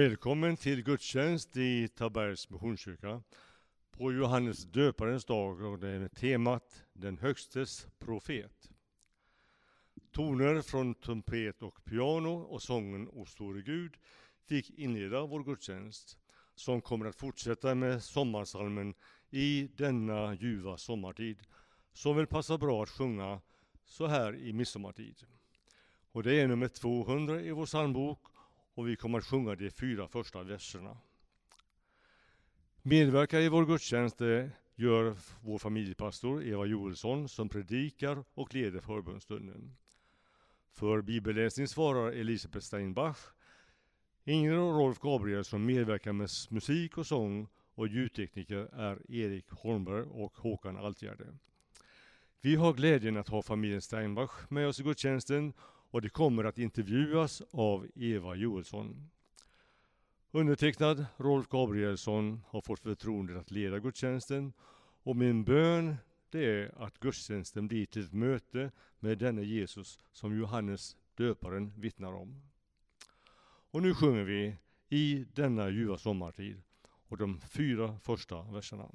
Välkommen till gudstjänst i Tabergs Missionskyrka på Johannes döparens dag och det är temat Den högstes profet. Toner från trumpet och piano och sången O store Gud fick inleda vår gudstjänst som kommer att fortsätta med sommarsalmen I denna ljuva sommartid som väl passar bra att sjunga så här i midsommartid. Och det är nummer 200 i vår psalmbok och vi kommer att sjunga de fyra första verserna. Medverkar i vår gudstjänst gör vår familjepastor Eva Joelsson som predikar och leder förbundsstunden. För bibelläsning svarar Elisabeth Steinbach. Inger och Rolf Gabriel, som medverkar med musik och sång och ljudtekniker är Erik Holmberg och Håkan Altgärde. Vi har glädjen att ha familjen Steinbach med oss i gudstjänsten och det kommer att intervjuas av Eva Joelsson. Undertecknad Rolf Gabrielsson har fått förtroendet att leda gudstjänsten och min bön det är att gudstjänsten blir till ett möte med denne Jesus som Johannes döparen vittnar om. Och nu sjunger vi i denna ljuva sommartid och de fyra första verserna.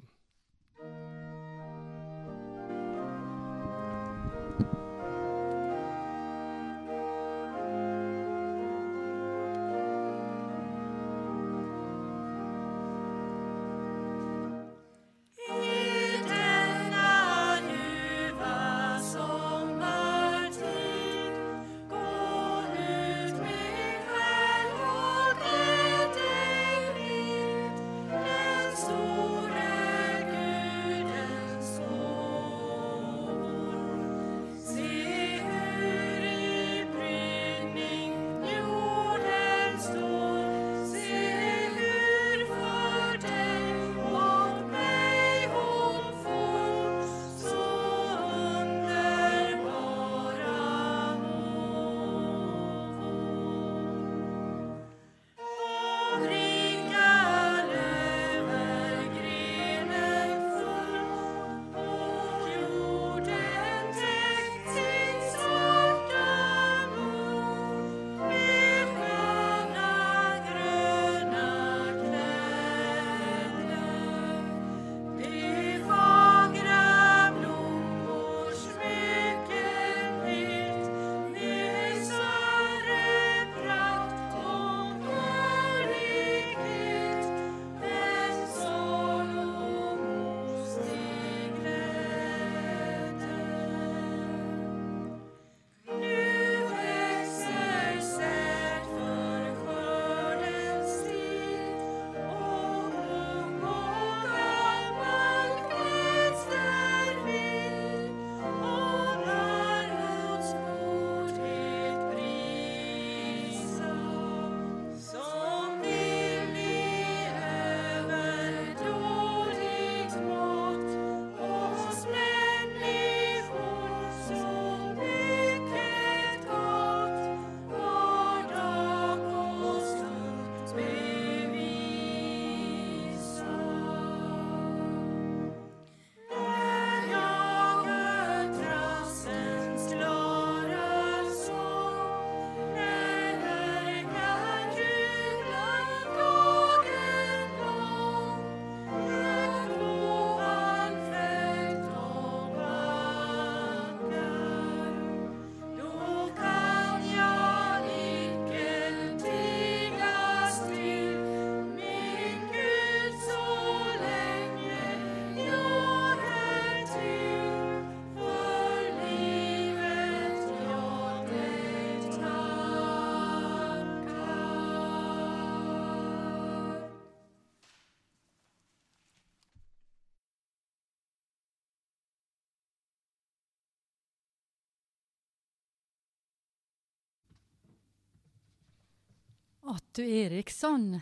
Otto Eriksson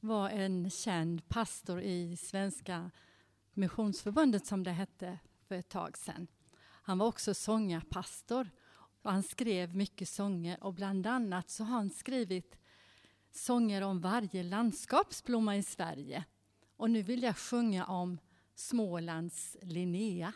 var en känd pastor i Svenska Missionsförbundet som det hette för ett tag sedan. Han var också sångarpastor och han skrev mycket sånger och bland annat så har han skrivit sånger om varje landskapsblomma i Sverige. Och nu vill jag sjunga om Smålands Linnea.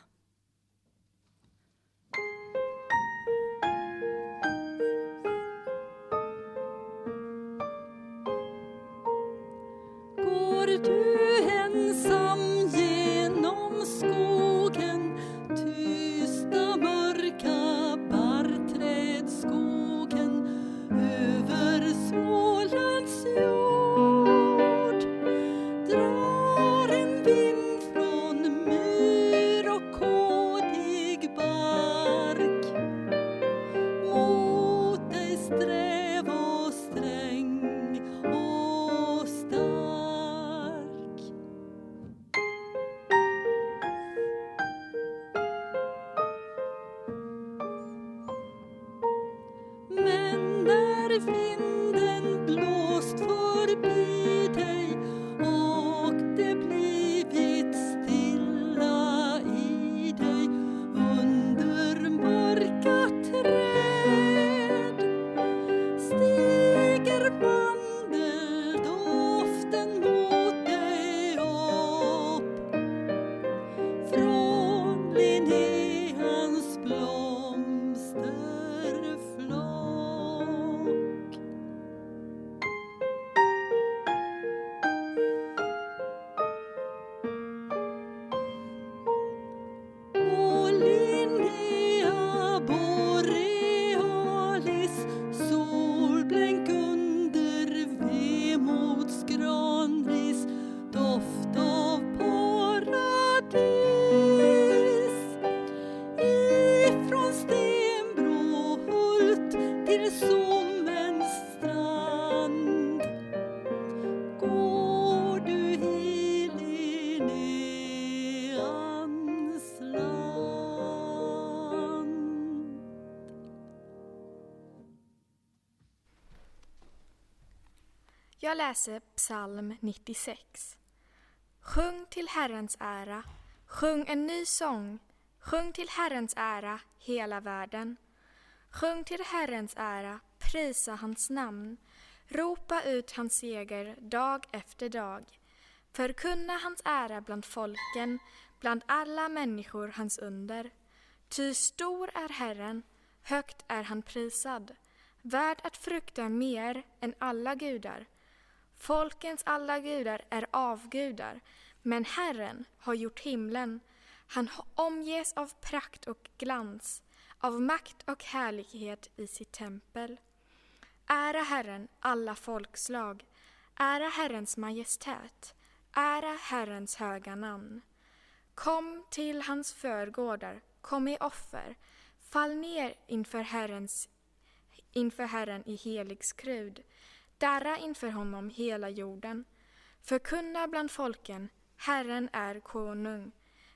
Jag läser psalm 96. Sjung till Herrens ära, sjung en ny sång, sjung till Herrens ära, hela världen. Sjung till Herrens ära, prisa hans namn, ropa ut hans seger dag efter dag. Förkunna hans ära bland folken, bland alla människor hans under. Ty stor är Herren, högt är han prisad, värd att frukta mer än alla gudar. Folkens alla gudar är avgudar, men Herren har gjort himlen. Han omges av prakt och glans, av makt och härlighet i sitt tempel. Ära Herren, alla folkslag. Ära Herrens majestät. Ära Herrens höga namn. Kom till hans förgårdar, kom i offer. Fall ner inför, Herrens, inför Herren i helig skrud. Darra inför honom hela jorden. Förkunna bland folken, Herren är konung.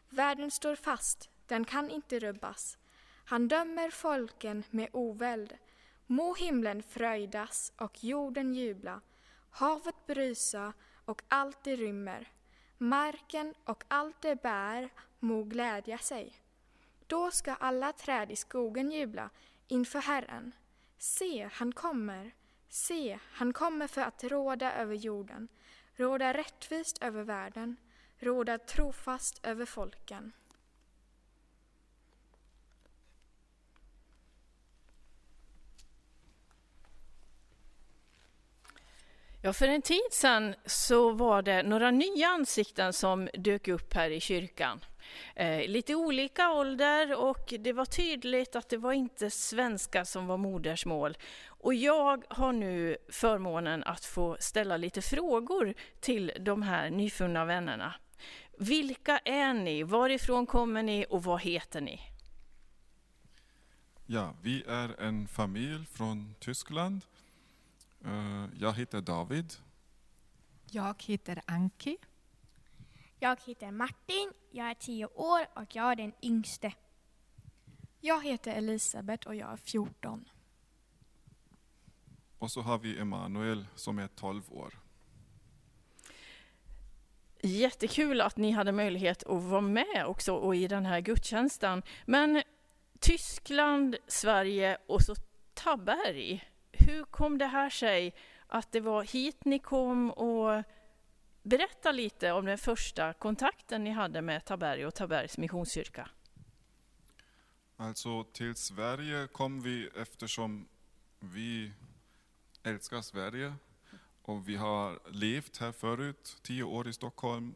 Världen står fast, den kan inte rubbas. Han dömer folken med oväld. Må himlen fröjdas och jorden jubla, havet brusa och allt det rymmer. Marken och allt det bär må glädja sig. Då ska alla träd i skogen jubla inför Herren. Se, han kommer. Se, han kommer för att råda över jorden, råda rättvist över världen, råda trofast över folken. Ja, för en tid sedan så var det några nya ansikten som dök upp här i kyrkan. Eh, lite olika ålder och det var tydligt att det var inte svenska som var modersmål. Och jag har nu förmånen att få ställa lite frågor till de här nyfunna vännerna. Vilka är ni? Varifrån kommer ni och vad heter ni? Ja, vi är en familj från Tyskland. Eh, jag heter David. Jag heter Anki. Jag heter Martin, jag är tio år och jag är den yngste. Jag heter Elisabeth och jag är 14. Och så har vi Emanuel som är 12 år. Jättekul att ni hade möjlighet att vara med också och i den här gudstjänsten. Men Tyskland, Sverige och så Taberg. Hur kom det här sig att det var hit ni kom och berätta lite om den första kontakten ni hade med Taberg och Tabergs missionskyrka. Alltså till Sverige kom vi eftersom vi älskar Sverige och vi har levt här förut, tio år i Stockholm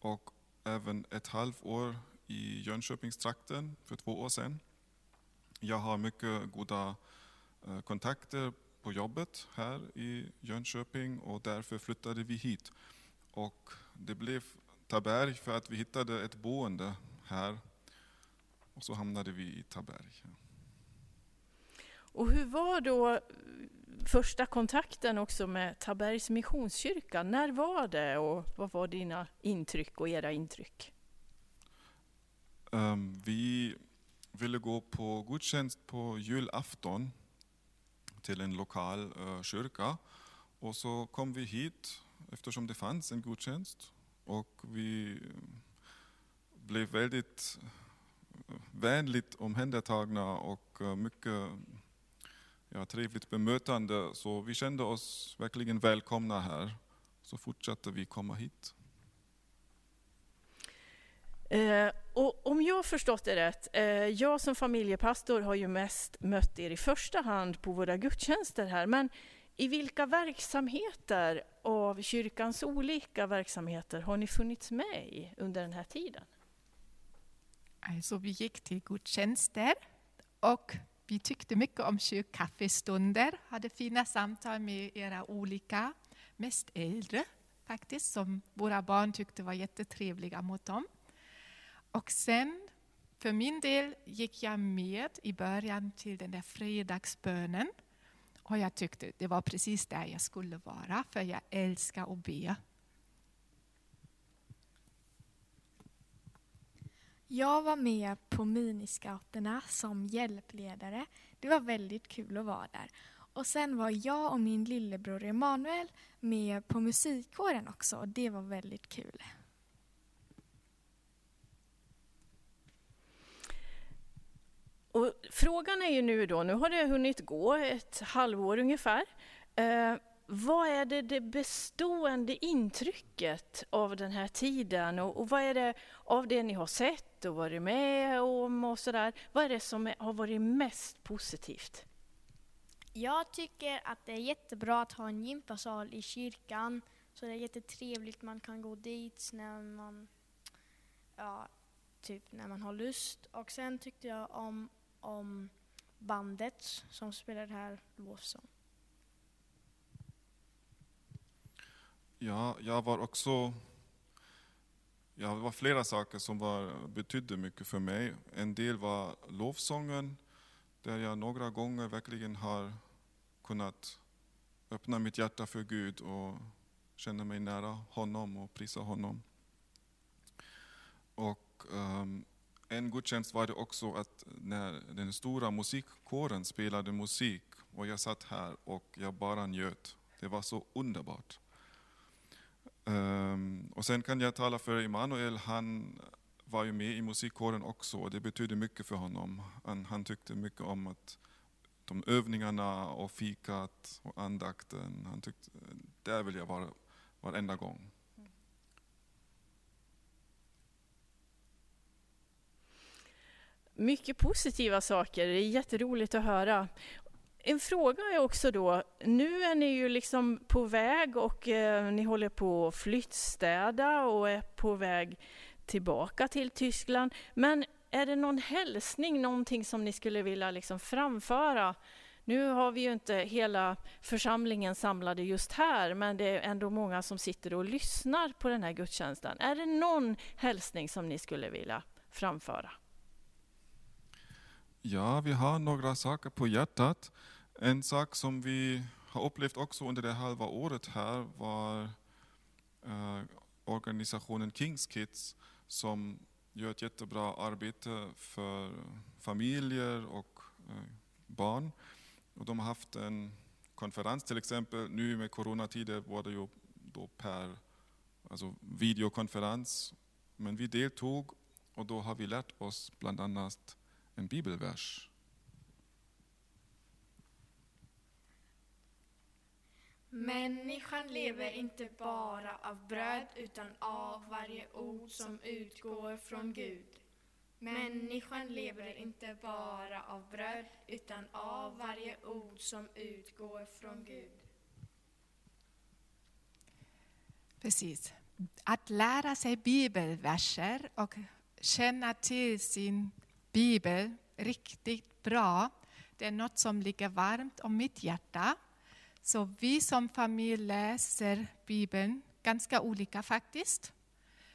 och även ett halvår i Jönköpingstrakten för två år sedan. Jag har mycket goda eh, kontakter på jobbet här i Jönköping och därför flyttade vi hit. Och det blev Taberg för att vi hittade ett boende här och så hamnade vi i Taberg. Och hur var då första kontakten också med Tabergs Missionskyrka? När var det och vad var dina intryck och era intryck? Um, vi ville gå på gudstjänst på julafton till en lokal uh, kyrka. Och så kom vi hit eftersom det fanns en gudstjänst. Och vi eh, blev väldigt eh, vänligt omhändertagna och eh, mycket ja, trevligt bemötande. Så vi kände oss verkligen välkomna här. Så fortsatte vi komma hit. Eh, och om jag förstått det rätt, eh, jag som familjepastor har ju mest mött er i första hand på våra gudstjänster här, men i vilka verksamheter av kyrkans olika verksamheter har ni funnits med i under den här tiden? Alltså, vi gick till gudstjänster och vi tyckte mycket om kyrkkaffestunder, hade fina samtal med era olika, mest äldre faktiskt, som våra barn tyckte var jättetrevliga mot dem. Och sen, för min del, gick jag med i början till den där fredagsbönen. Och jag tyckte det var precis där jag skulle vara, för jag älskar att be. Jag var med på miniscouterna som hjälpledare. Det var väldigt kul att vara där. Och sen var jag och min lillebror Emanuel med på musikkåren också och det var väldigt kul. Och frågan är ju nu då, nu har det hunnit gå ett halvår ungefär. Eh, vad är det, det bestående intrycket av den här tiden och, och, vad är det av det ni har sett och varit med om och sådär, vad är det som är, har varit mest positivt? Jag tycker att det är jättebra att ha en gympasal i kyrkan. Så det är jättetrevligt, man kan gå dit när man, ja, typ när man har lust. Och sen tyckte jag om, om bandet som spelade här lovsång. Ja, jag var också... Ja, det var flera saker som var, betydde mycket för mig. En del var lovsången, där jag några gånger verkligen har kunnat öppna mitt hjärta för Gud och känna mig nära honom och prisa honom. Och um, en gudstjänst var det också att när den stora musikkåren spelade musik och jag satt här och jag bara njöt. Det var så underbart. Um, och sen kan jag tala för Emanuel, han var ju med i musikkåren också och det betydde mycket för honom. Han, han tyckte mycket om att de övningarna och fikat och andakten. Han tyckte, där vill jag vara varenda gång. Mycket positiva saker, det är jätteroligt att höra. En fråga är också då, nu är ni ju liksom på väg och eh, ni håller på att flyttstäda och är på väg tillbaka till Tyskland. Men är det någon hälsning, någonting som ni skulle vilja liksom framföra? Nu har vi ju inte hela församlingen samlade just här, men det är ändå många som sitter och lyssnar på den här gudstjänsten. Är det någon hälsning som ni skulle vilja framföra? Ja, vi har några saker på hjärtat. En sak som vi har upplevt också under det halva året här var eh, organisationen Kings Kids som gör ett jättebra arbete för familjer och eh, barn. Och de har haft en konferens till exempel. Nu med coronatider var det ju då per alltså videokonferens. Men vi deltog och då har vi lärt oss bland annat en bibelvers. Människan lever inte bara av bröd utan av varje ord som utgår från Gud. Människan lever inte bara av bröd utan av varje ord som utgår från Gud. Precis. Att lära sig bibelverser och känna till sin bibel riktigt bra, det är något som ligger varmt om mitt hjärta. Så vi som familj läser Bibeln ganska olika faktiskt.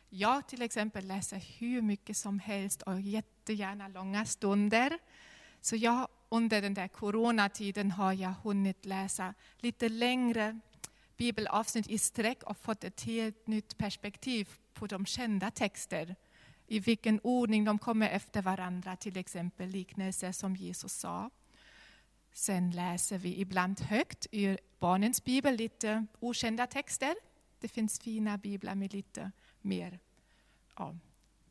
Jag till exempel läser hur mycket som helst och jättegärna långa stunder. Så jag, under den där coronatiden har jag hunnit läsa lite längre bibelavsnitt i sträck och fått ett helt nytt perspektiv på de kända texter. I vilken ordning de kommer efter varandra, till exempel liknelser som Jesus sa. Sen läser vi ibland högt ur barnens bibel lite okända texter. Det finns fina biblar med lite mer ja,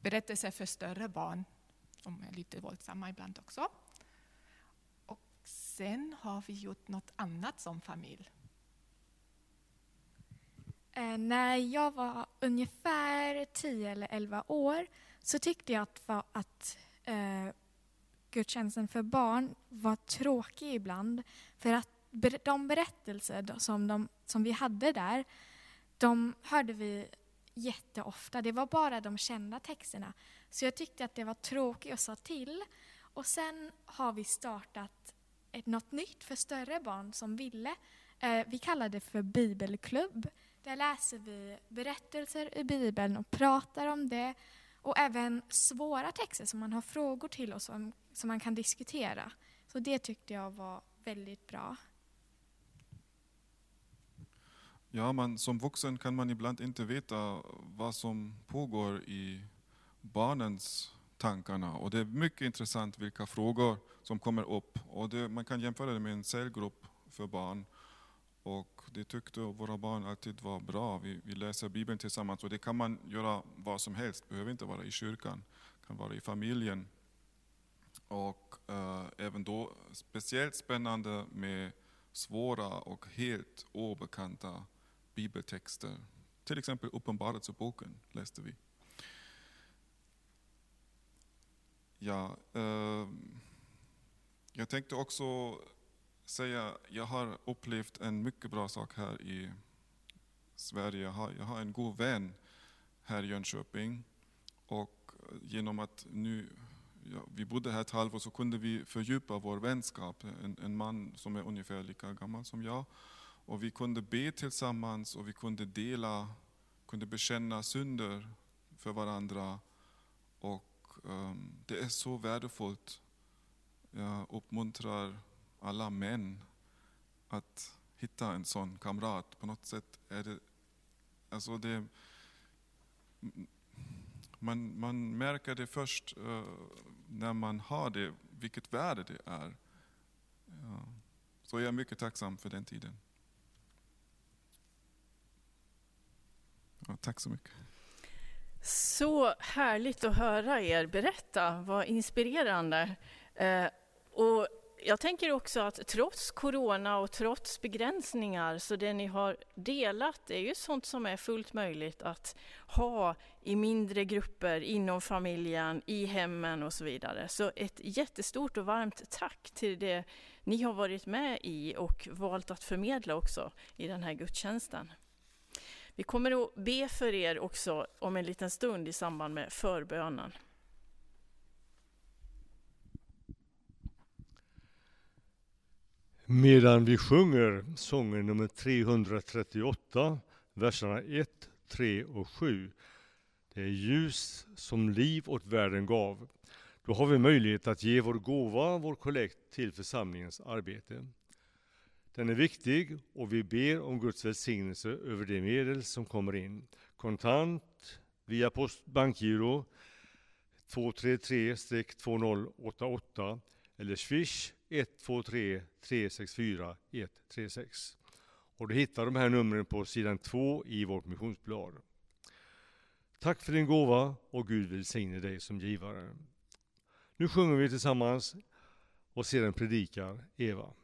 berättelser för större barn. De är lite våldsamma ibland också. Och sen har vi gjort något annat som familj. Eh, när jag var ungefär 10 eller 11 år så tyckte jag att, va- att eh, gudstjänsten för barn var tråkig ibland. För att ber- de berättelser som, de, som vi hade där, de hörde vi jätteofta. Det var bara de kända texterna. Så jag tyckte att det var tråkigt och sa till. Och sen har vi startat ett, något nytt för större barn som ville. Eh, vi kallar det för bibelklubb. Där läser vi berättelser ur Bibeln och pratar om det. Och även svåra texter som man har frågor till och som, som man kan diskutera. Så det tyckte jag var väldigt bra. Ja, man, som vuxen kan man ibland inte veta vad som pågår i barnens tankarna. Och det är mycket intressant vilka frågor som kommer upp. Och det, man kan jämföra det med en cellgrupp för barn. Och det tyckte våra barn alltid var bra. Vi, vi läser Bibeln tillsammans och det kan man göra vad som helst. behöver inte vara i kyrkan, kan vara i familjen. Och eh, även då speciellt spännande med svåra och helt obekanta bibeltexter. Till exempel Uppenbarelseboken läste vi. Ja, eh, jag tänkte också säga, jag har upplevt en mycket bra sak här i Sverige. Jag har, jag har en god vän här i Jönköping. Och genom att nu, ja, vi bodde här ett halvår så kunde vi fördjupa vår vänskap. En, en man som är ungefär lika gammal som jag. Och vi kunde be tillsammans och vi kunde dela, kunde bekänna synder för varandra. Och um, det är så värdefullt. Jag uppmuntrar alla män att hitta en sån kamrat. På något sätt är det, alltså det man, man märker det först uh, när man har det, vilket värde det är. Ja. Så jag är mycket tacksam för den tiden. Ja, tack så mycket. Så härligt att höra er berätta, vad inspirerande. Eh, och jag tänker också att trots corona och trots begränsningar, så det ni har delat är ju sånt som är fullt möjligt att ha i mindre grupper, inom familjen, i hemmen och så vidare. Så ett jättestort och varmt tack till det ni har varit med i och valt att förmedla också i den här gudstjänsten. Vi kommer att be för er också om en liten stund i samband med förbönen. Medan vi sjunger sången nummer 338, verserna 1, 3 och 7. Det är ljus som liv åt världen gav. Då har vi möjlighet att ge vår gåva, vår kollekt till församlingens arbete. Den är viktig och vi ber om Guds välsignelse över de medel som kommer in. Kontant, via post, bankgiro 233-2088 eller swish 123 364 136. Och du hittar de här numren på sidan 2 i vårt missionsblad. Tack för din gåva och Gud välsigne dig som givare. Nu sjunger vi tillsammans och sedan predikar Eva.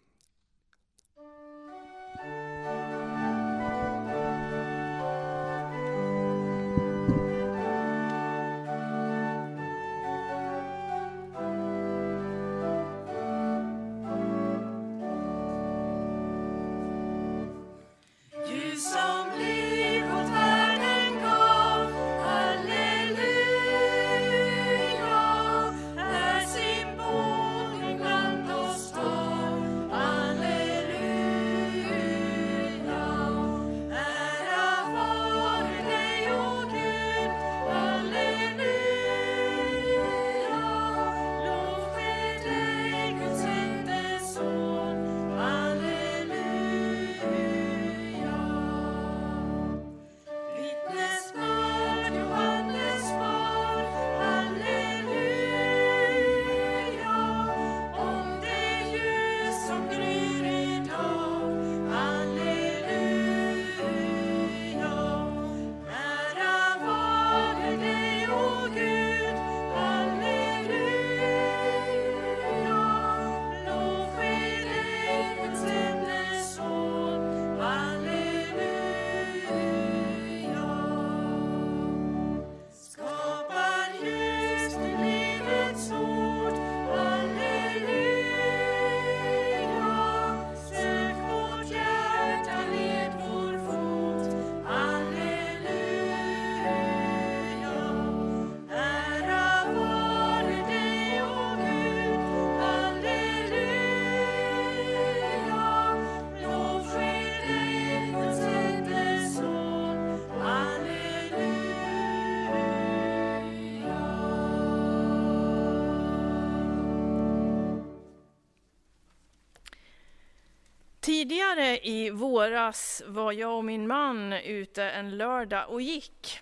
Tidigare i våras var jag och min man ute en lördag och gick.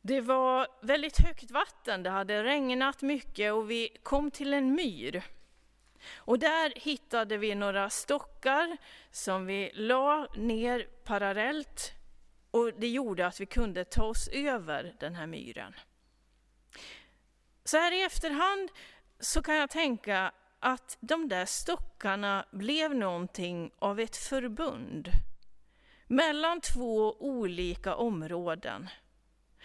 Det var väldigt högt vatten, det hade regnat mycket och vi kom till en myr. Och där hittade vi några stockar som vi la ner parallellt och det gjorde att vi kunde ta oss över den här myren. Så här i efterhand så kan jag tänka att de där stockarna blev någonting av ett förbund mellan två olika områden.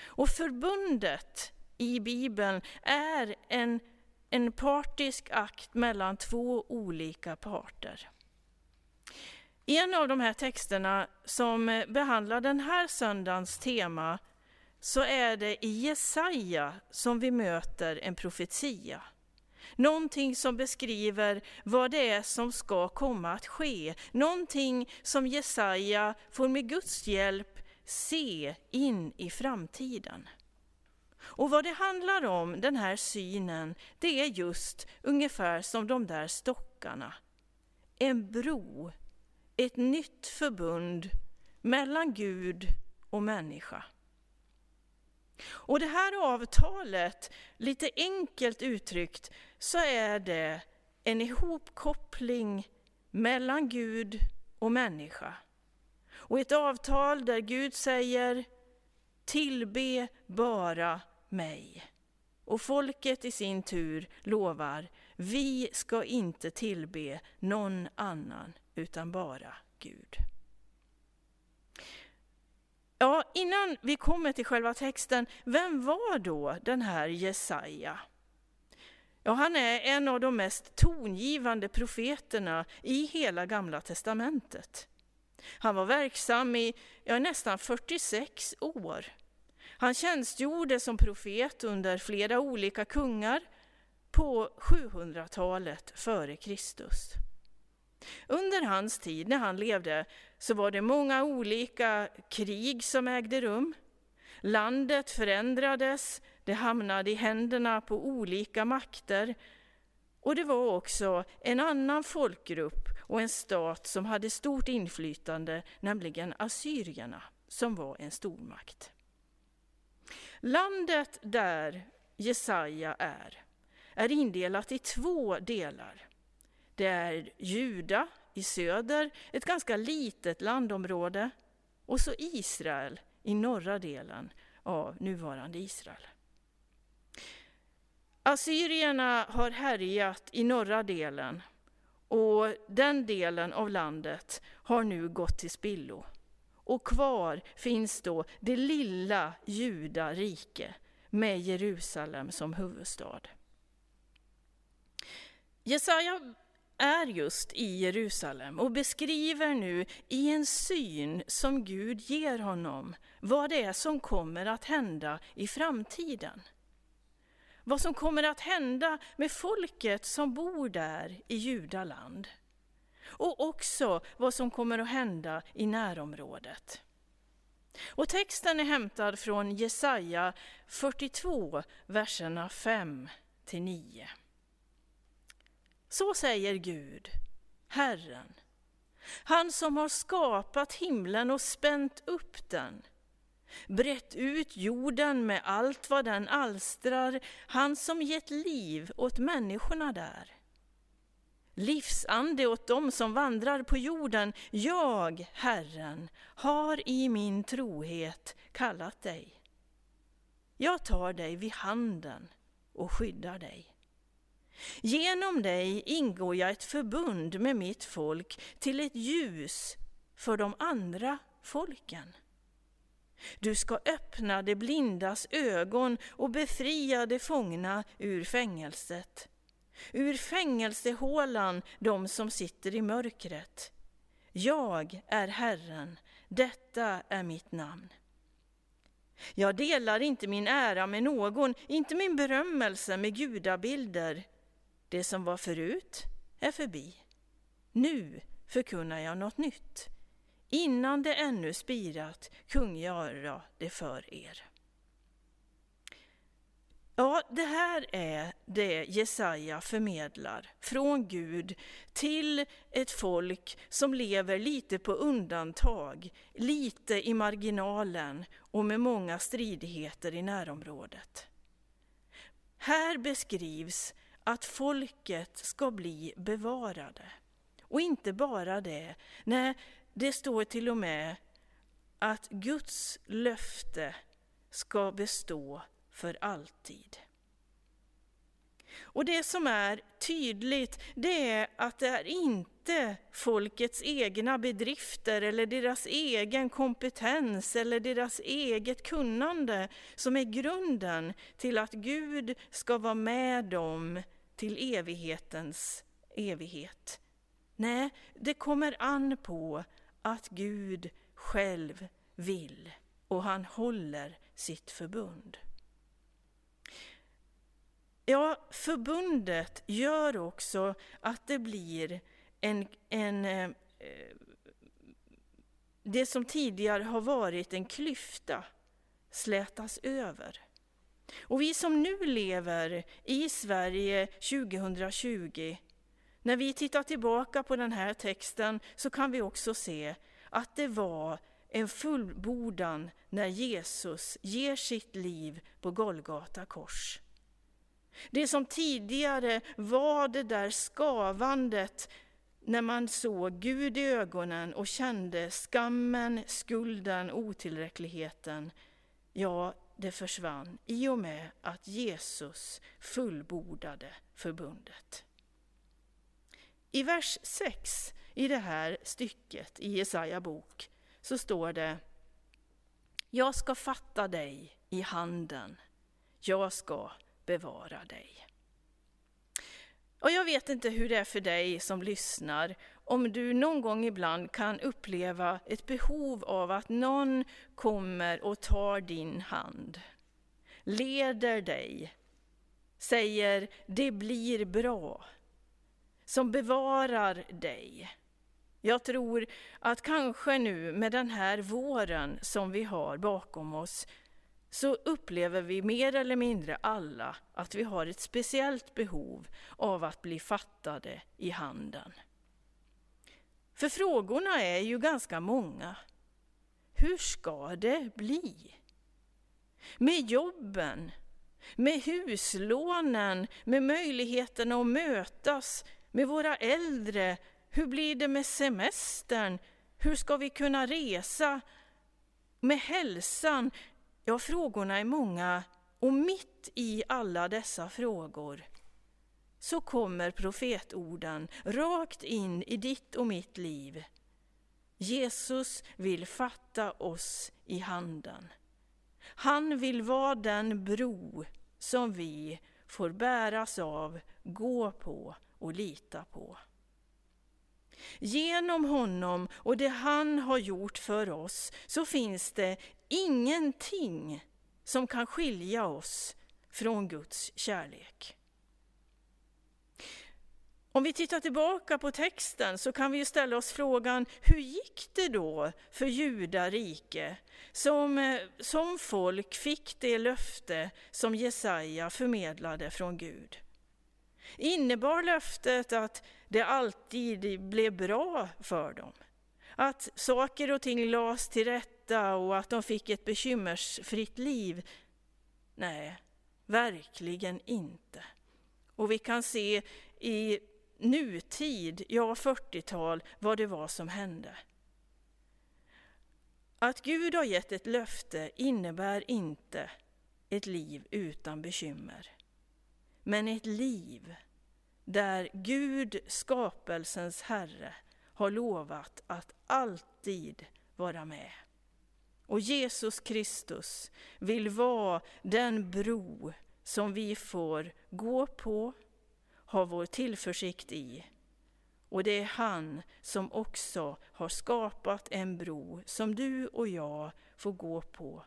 Och förbundet i Bibeln är en, en partisk akt mellan två olika parter. I en av de här texterna som behandlar den här söndagens tema så är det i Jesaja som vi möter en profetia. Någonting som beskriver vad det är som ska komma att ske. Någonting som Jesaja får med Guds hjälp se in i framtiden. Och vad det handlar om, den här synen, det är just ungefär som de där stockarna. En bro, ett nytt förbund mellan Gud och människa. Och det här avtalet, lite enkelt uttryckt, så är det en ihopkoppling mellan Gud och människa. Och ett avtal där Gud säger tillbe bara mig. Och folket i sin tur lovar vi ska inte tillbe någon annan utan bara Gud. Ja, innan vi kommer till själva texten, vem var då den här Jesaja? Ja, han är en av de mest tongivande profeterna i hela Gamla testamentet. Han var verksam i ja, nästan 46 år. Han tjänstgjorde som profet under flera olika kungar på 700-talet före Kristus. Under hans tid när han levde så var det många olika krig som ägde rum. Landet förändrades, det hamnade i händerna på olika makter och det var också en annan folkgrupp och en stat som hade stort inflytande, nämligen assyrierna, som var en stormakt. Landet där Jesaja är, är indelat i två delar. Det är Juda i söder, ett ganska litet landområde, och så Israel i norra delen av nuvarande Israel. Assyrierna har härjat i norra delen och den delen av landet har nu gått till spillo. Och kvar finns då det lilla Juda rike med Jerusalem som huvudstad. Jesaja är just i Jerusalem och beskriver nu i en syn som Gud ger honom vad det är som kommer att hända i framtiden. Vad som kommer att hända med folket som bor där i Judaland. Och också vad som kommer att hända i närområdet. Och texten är hämtad från Jesaja 42, verserna 5 till 9. Så säger Gud, Herren, han som har skapat himlen och spänt upp den, brett ut jorden med allt vad den alstrar, han som gett liv åt människorna där. Livsande åt dem som vandrar på jorden, jag, Herren, har i min trohet kallat dig. Jag tar dig vid handen och skyddar dig. Genom dig ingår jag ett förbund med mitt folk till ett ljus för de andra folken. Du ska öppna de blindas ögon och befria de fångna ur fängelset. Ur fängelsehålan de som sitter i mörkret. Jag är Herren, detta är mitt namn. Jag delar inte min ära med någon, inte min berömmelse med gudabilder. Det som var förut är förbi. Nu förkunnar jag något nytt. Innan det ännu spirat kungöra det för er. Ja, det här är det Jesaja förmedlar från Gud till ett folk som lever lite på undantag, lite i marginalen och med många stridigheter i närområdet. Här beskrivs att folket ska bli bevarade. Och inte bara det, nej, det står till och med att Guds löfte ska bestå för alltid. Och det som är tydligt, det är att det är inte folkets egna bedrifter eller deras egen kompetens eller deras eget kunnande som är grunden till att Gud ska vara med dem till evighetens evighet. Nej, det kommer an på att Gud själv vill och han håller sitt förbund. Ja, förbundet gör också att det blir en, en eh, det som tidigare har varit en klyfta slätas över. Och vi som nu lever i Sverige 2020, när vi tittar tillbaka på den här texten så kan vi också se att det var en fullbordan när Jesus ger sitt liv på Golgata kors. Det som tidigare var det där skavandet när man såg Gud i ögonen och kände skammen, skulden, otillräckligheten. Ja, det försvann i och med att Jesus fullbordade förbundet. I vers 6 i det här stycket i Jesaja bok så står det Jag ska fatta dig i handen, jag ska bevara dig. Och jag vet inte hur det är för dig som lyssnar, om du någon gång ibland kan uppleva ett behov av att någon kommer och tar din hand, leder dig, säger det blir bra, som bevarar dig. Jag tror att kanske nu med den här våren som vi har bakom oss så upplever vi mer eller mindre alla att vi har ett speciellt behov av att bli fattade i handen. För frågorna är ju ganska många. Hur ska det bli? Med jobben, med huslånen, med möjligheten att mötas, Med våra äldre, hur blir det med semestern? Hur ska vi kunna resa? Med hälsan? Ja, frågorna är många och mitt i alla dessa frågor så kommer profetorden rakt in i ditt och mitt liv. Jesus vill fatta oss i handen. Han vill vara den bro som vi får bäras av, gå på och lita på. Genom honom och det han har gjort för oss så finns det ingenting som kan skilja oss från Guds kärlek. Om vi tittar tillbaka på texten så kan vi ju ställa oss frågan, hur gick det då för judarike som, eh, som folk fick det löfte som Jesaja förmedlade från Gud? Innebar löftet att det alltid blev bra för dem? Att saker och ting lades till rätta och att de fick ett bekymmersfritt liv? Nej, verkligen inte. Och vi kan se i nutid, ja 40-tal, vad det var som hände. Att Gud har gett ett löfte innebär inte ett liv utan bekymmer. Men ett liv där Gud, skapelsens Herre, har lovat att alltid vara med. Och Jesus Kristus vill vara den bro som vi får gå på, har vår tillförsikt i. Och det är han som också har skapat en bro som du och jag får gå på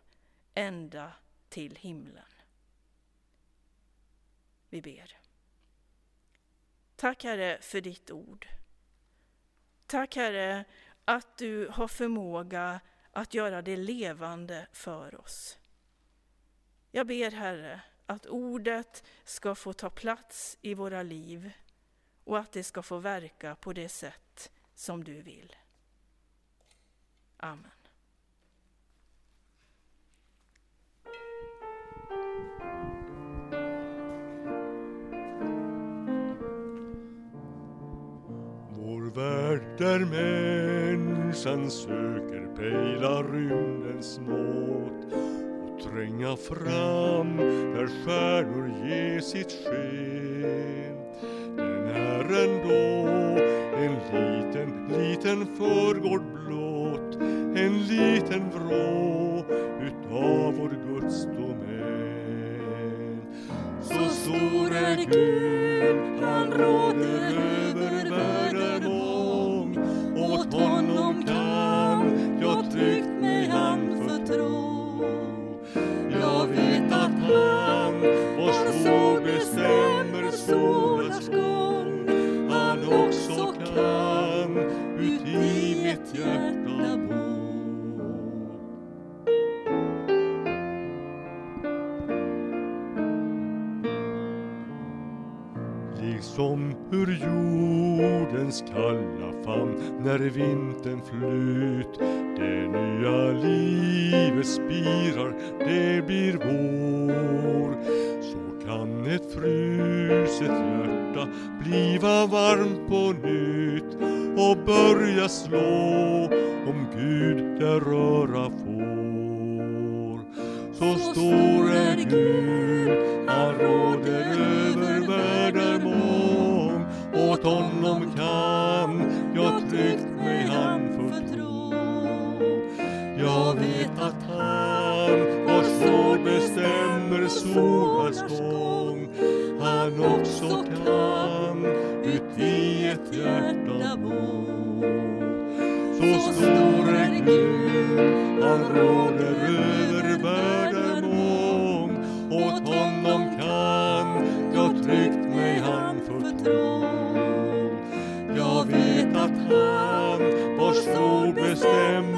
ända till himlen. Vi ber. Tack Herre för ditt ord. Tack Herre att du har förmåga att göra det levande för oss. Jag ber Herre att ordet ska få ta plats i våra liv och att det ska få verka på det sätt som du vill. Amen. Vår värld där människan söker pejla rymdens mått tränga fram där stjärnor ger sitt sken. Den är ändå en liten, liten förgård blott, en liten vrå utav vår Guds domän. Så stor är Gud, han råder över flyr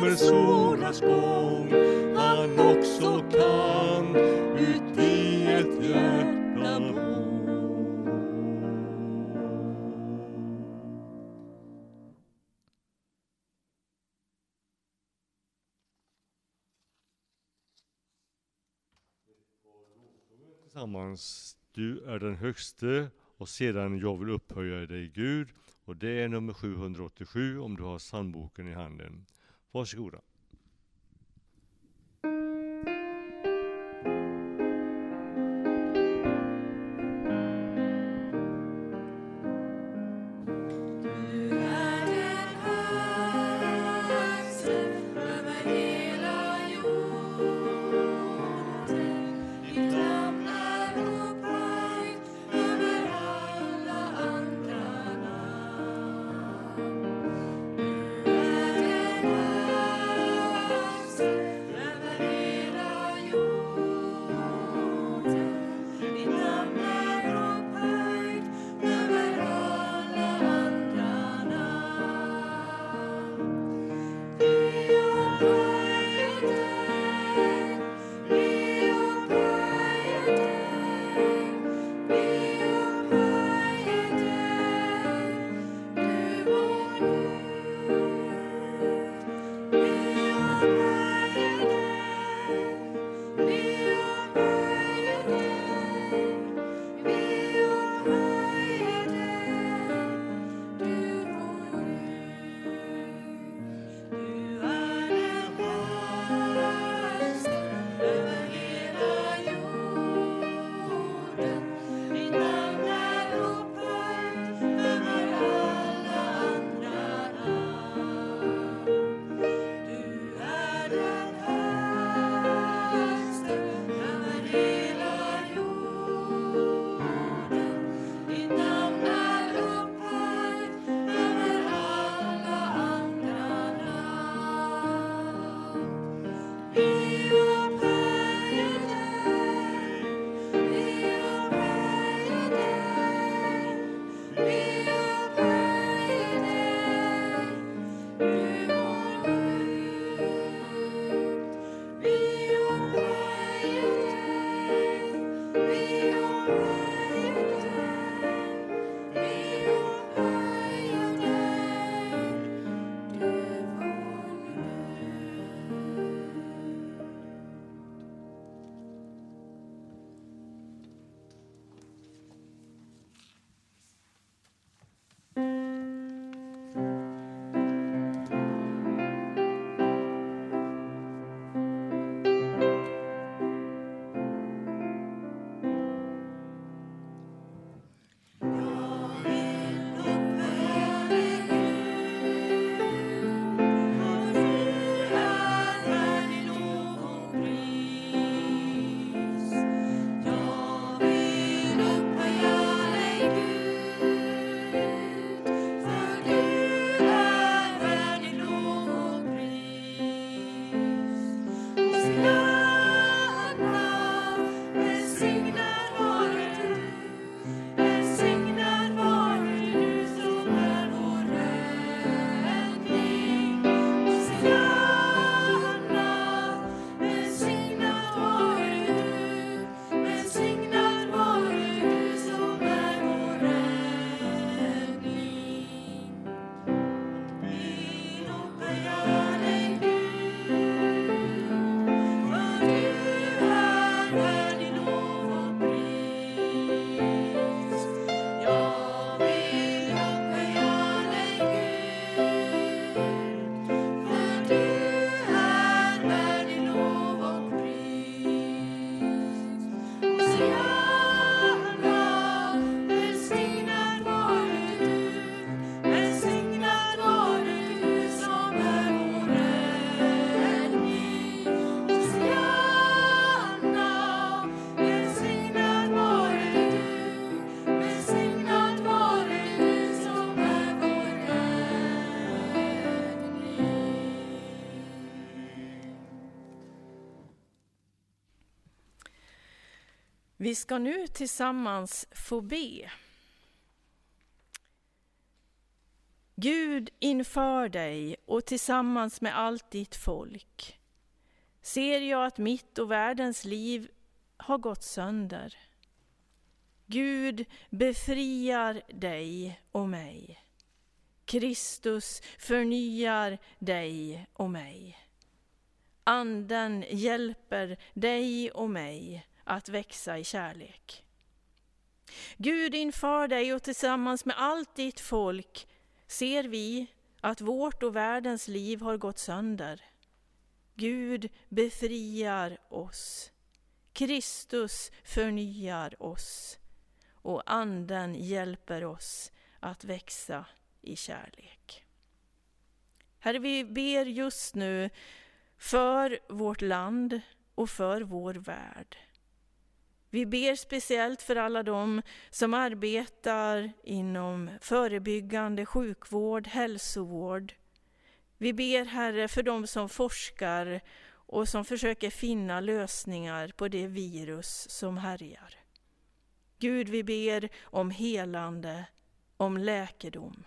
bestämmer solars gång, han också kan ut i ett hjärta bo. tillsammans. Du är den högste och sedan Jag vill upphöja dig Gud och det är nummer 787 om du har sandboken i handen. Vós segura. Vi ska nu tillsammans få be. Gud inför dig och tillsammans med allt ditt folk ser jag att mitt och världens liv har gått sönder. Gud befriar dig och mig. Kristus förnyar dig och mig. Anden hjälper dig och mig att växa i kärlek. Gud, inför dig och tillsammans med allt ditt folk ser vi att vårt och världens liv har gått sönder. Gud befriar oss. Kristus förnyar oss och Anden hjälper oss att växa i kärlek. Herre, vi ber just nu för vårt land och för vår värld. Vi ber speciellt för alla de som arbetar inom förebyggande sjukvård, hälsovård. Vi ber Herre för de som forskar och som försöker finna lösningar på det virus som härjar. Gud, vi ber om helande, om läkedom.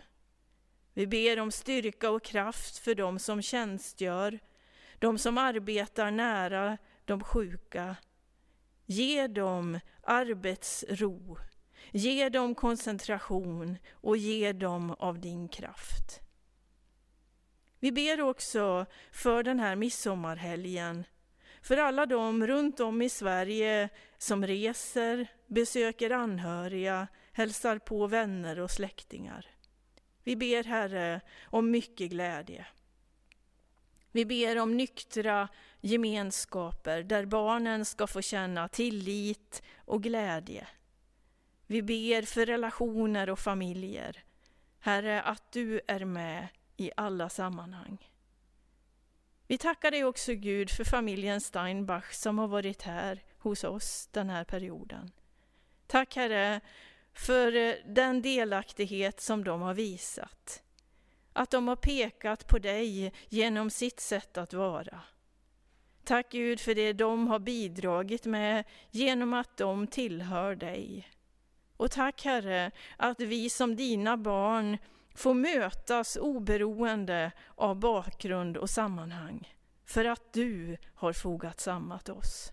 Vi ber om styrka och kraft för de som tjänstgör, de som arbetar nära de sjuka. Ge dem arbetsro, ge dem koncentration och ge dem av din kraft. Vi ber också för den här midsommarhelgen, för alla de runt om i Sverige som reser, besöker anhöriga, hälsar på vänner och släktingar. Vi ber Herre om mycket glädje. Vi ber om nyktra gemenskaper där barnen ska få känna tillit och glädje. Vi ber för relationer och familjer. Herre, att du är med i alla sammanhang. Vi tackar dig också Gud för familjen Steinbach som har varit här hos oss den här perioden. Tack Herre för eh, den delaktighet som de har visat. Att de har pekat på dig genom sitt sätt att vara. Tack Gud för det de har bidragit med genom att de tillhör dig. Och tack Herre att vi som dina barn får mötas oberoende av bakgrund och sammanhang. För att du har fogat samman oss.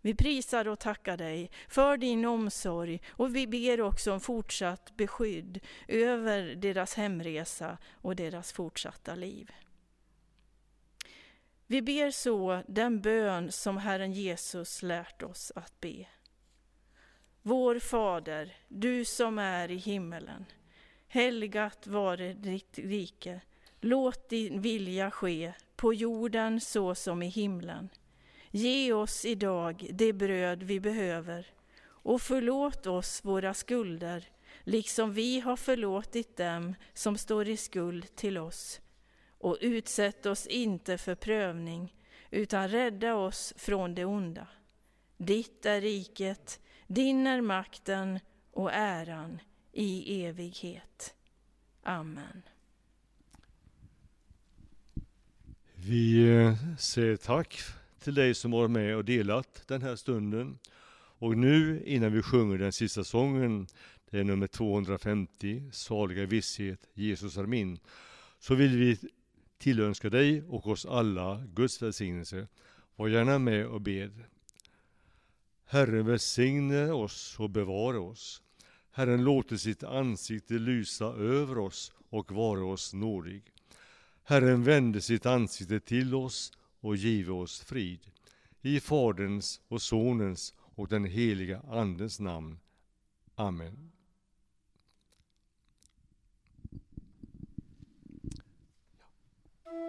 Vi prisar och tackar dig för din omsorg och vi ber också om fortsatt beskydd över deras hemresa och deras fortsatta liv. Vi ber så den bön som Herren Jesus lärt oss att be. Vår Fader, du som är i himmelen. Helgat vare ditt rike. Låt din vilja ske på jorden så som i himlen. Ge oss idag det bröd vi behöver och förlåt oss våra skulder liksom vi har förlåtit dem som står i skuld till oss. Och utsätt oss inte för prövning utan rädda oss från det onda. Ditt är riket, din är makten och äran i evighet. Amen. Vi eh, säger tack till dig som varit med och delat den här stunden. Och nu innan vi sjunger den sista sången, det är nummer 250, Saliga visshet, Jesus är min, så vill vi tillönska dig och oss alla Guds välsignelse. Var gärna med och bed. Herren välsigne oss och bevara oss. Herren låter sitt ansikte lysa över oss och vara oss nådig. Herren vände sitt ansikte till oss och give oss frid. I Faderns och Sonens och den heliga Andens namn. Amen.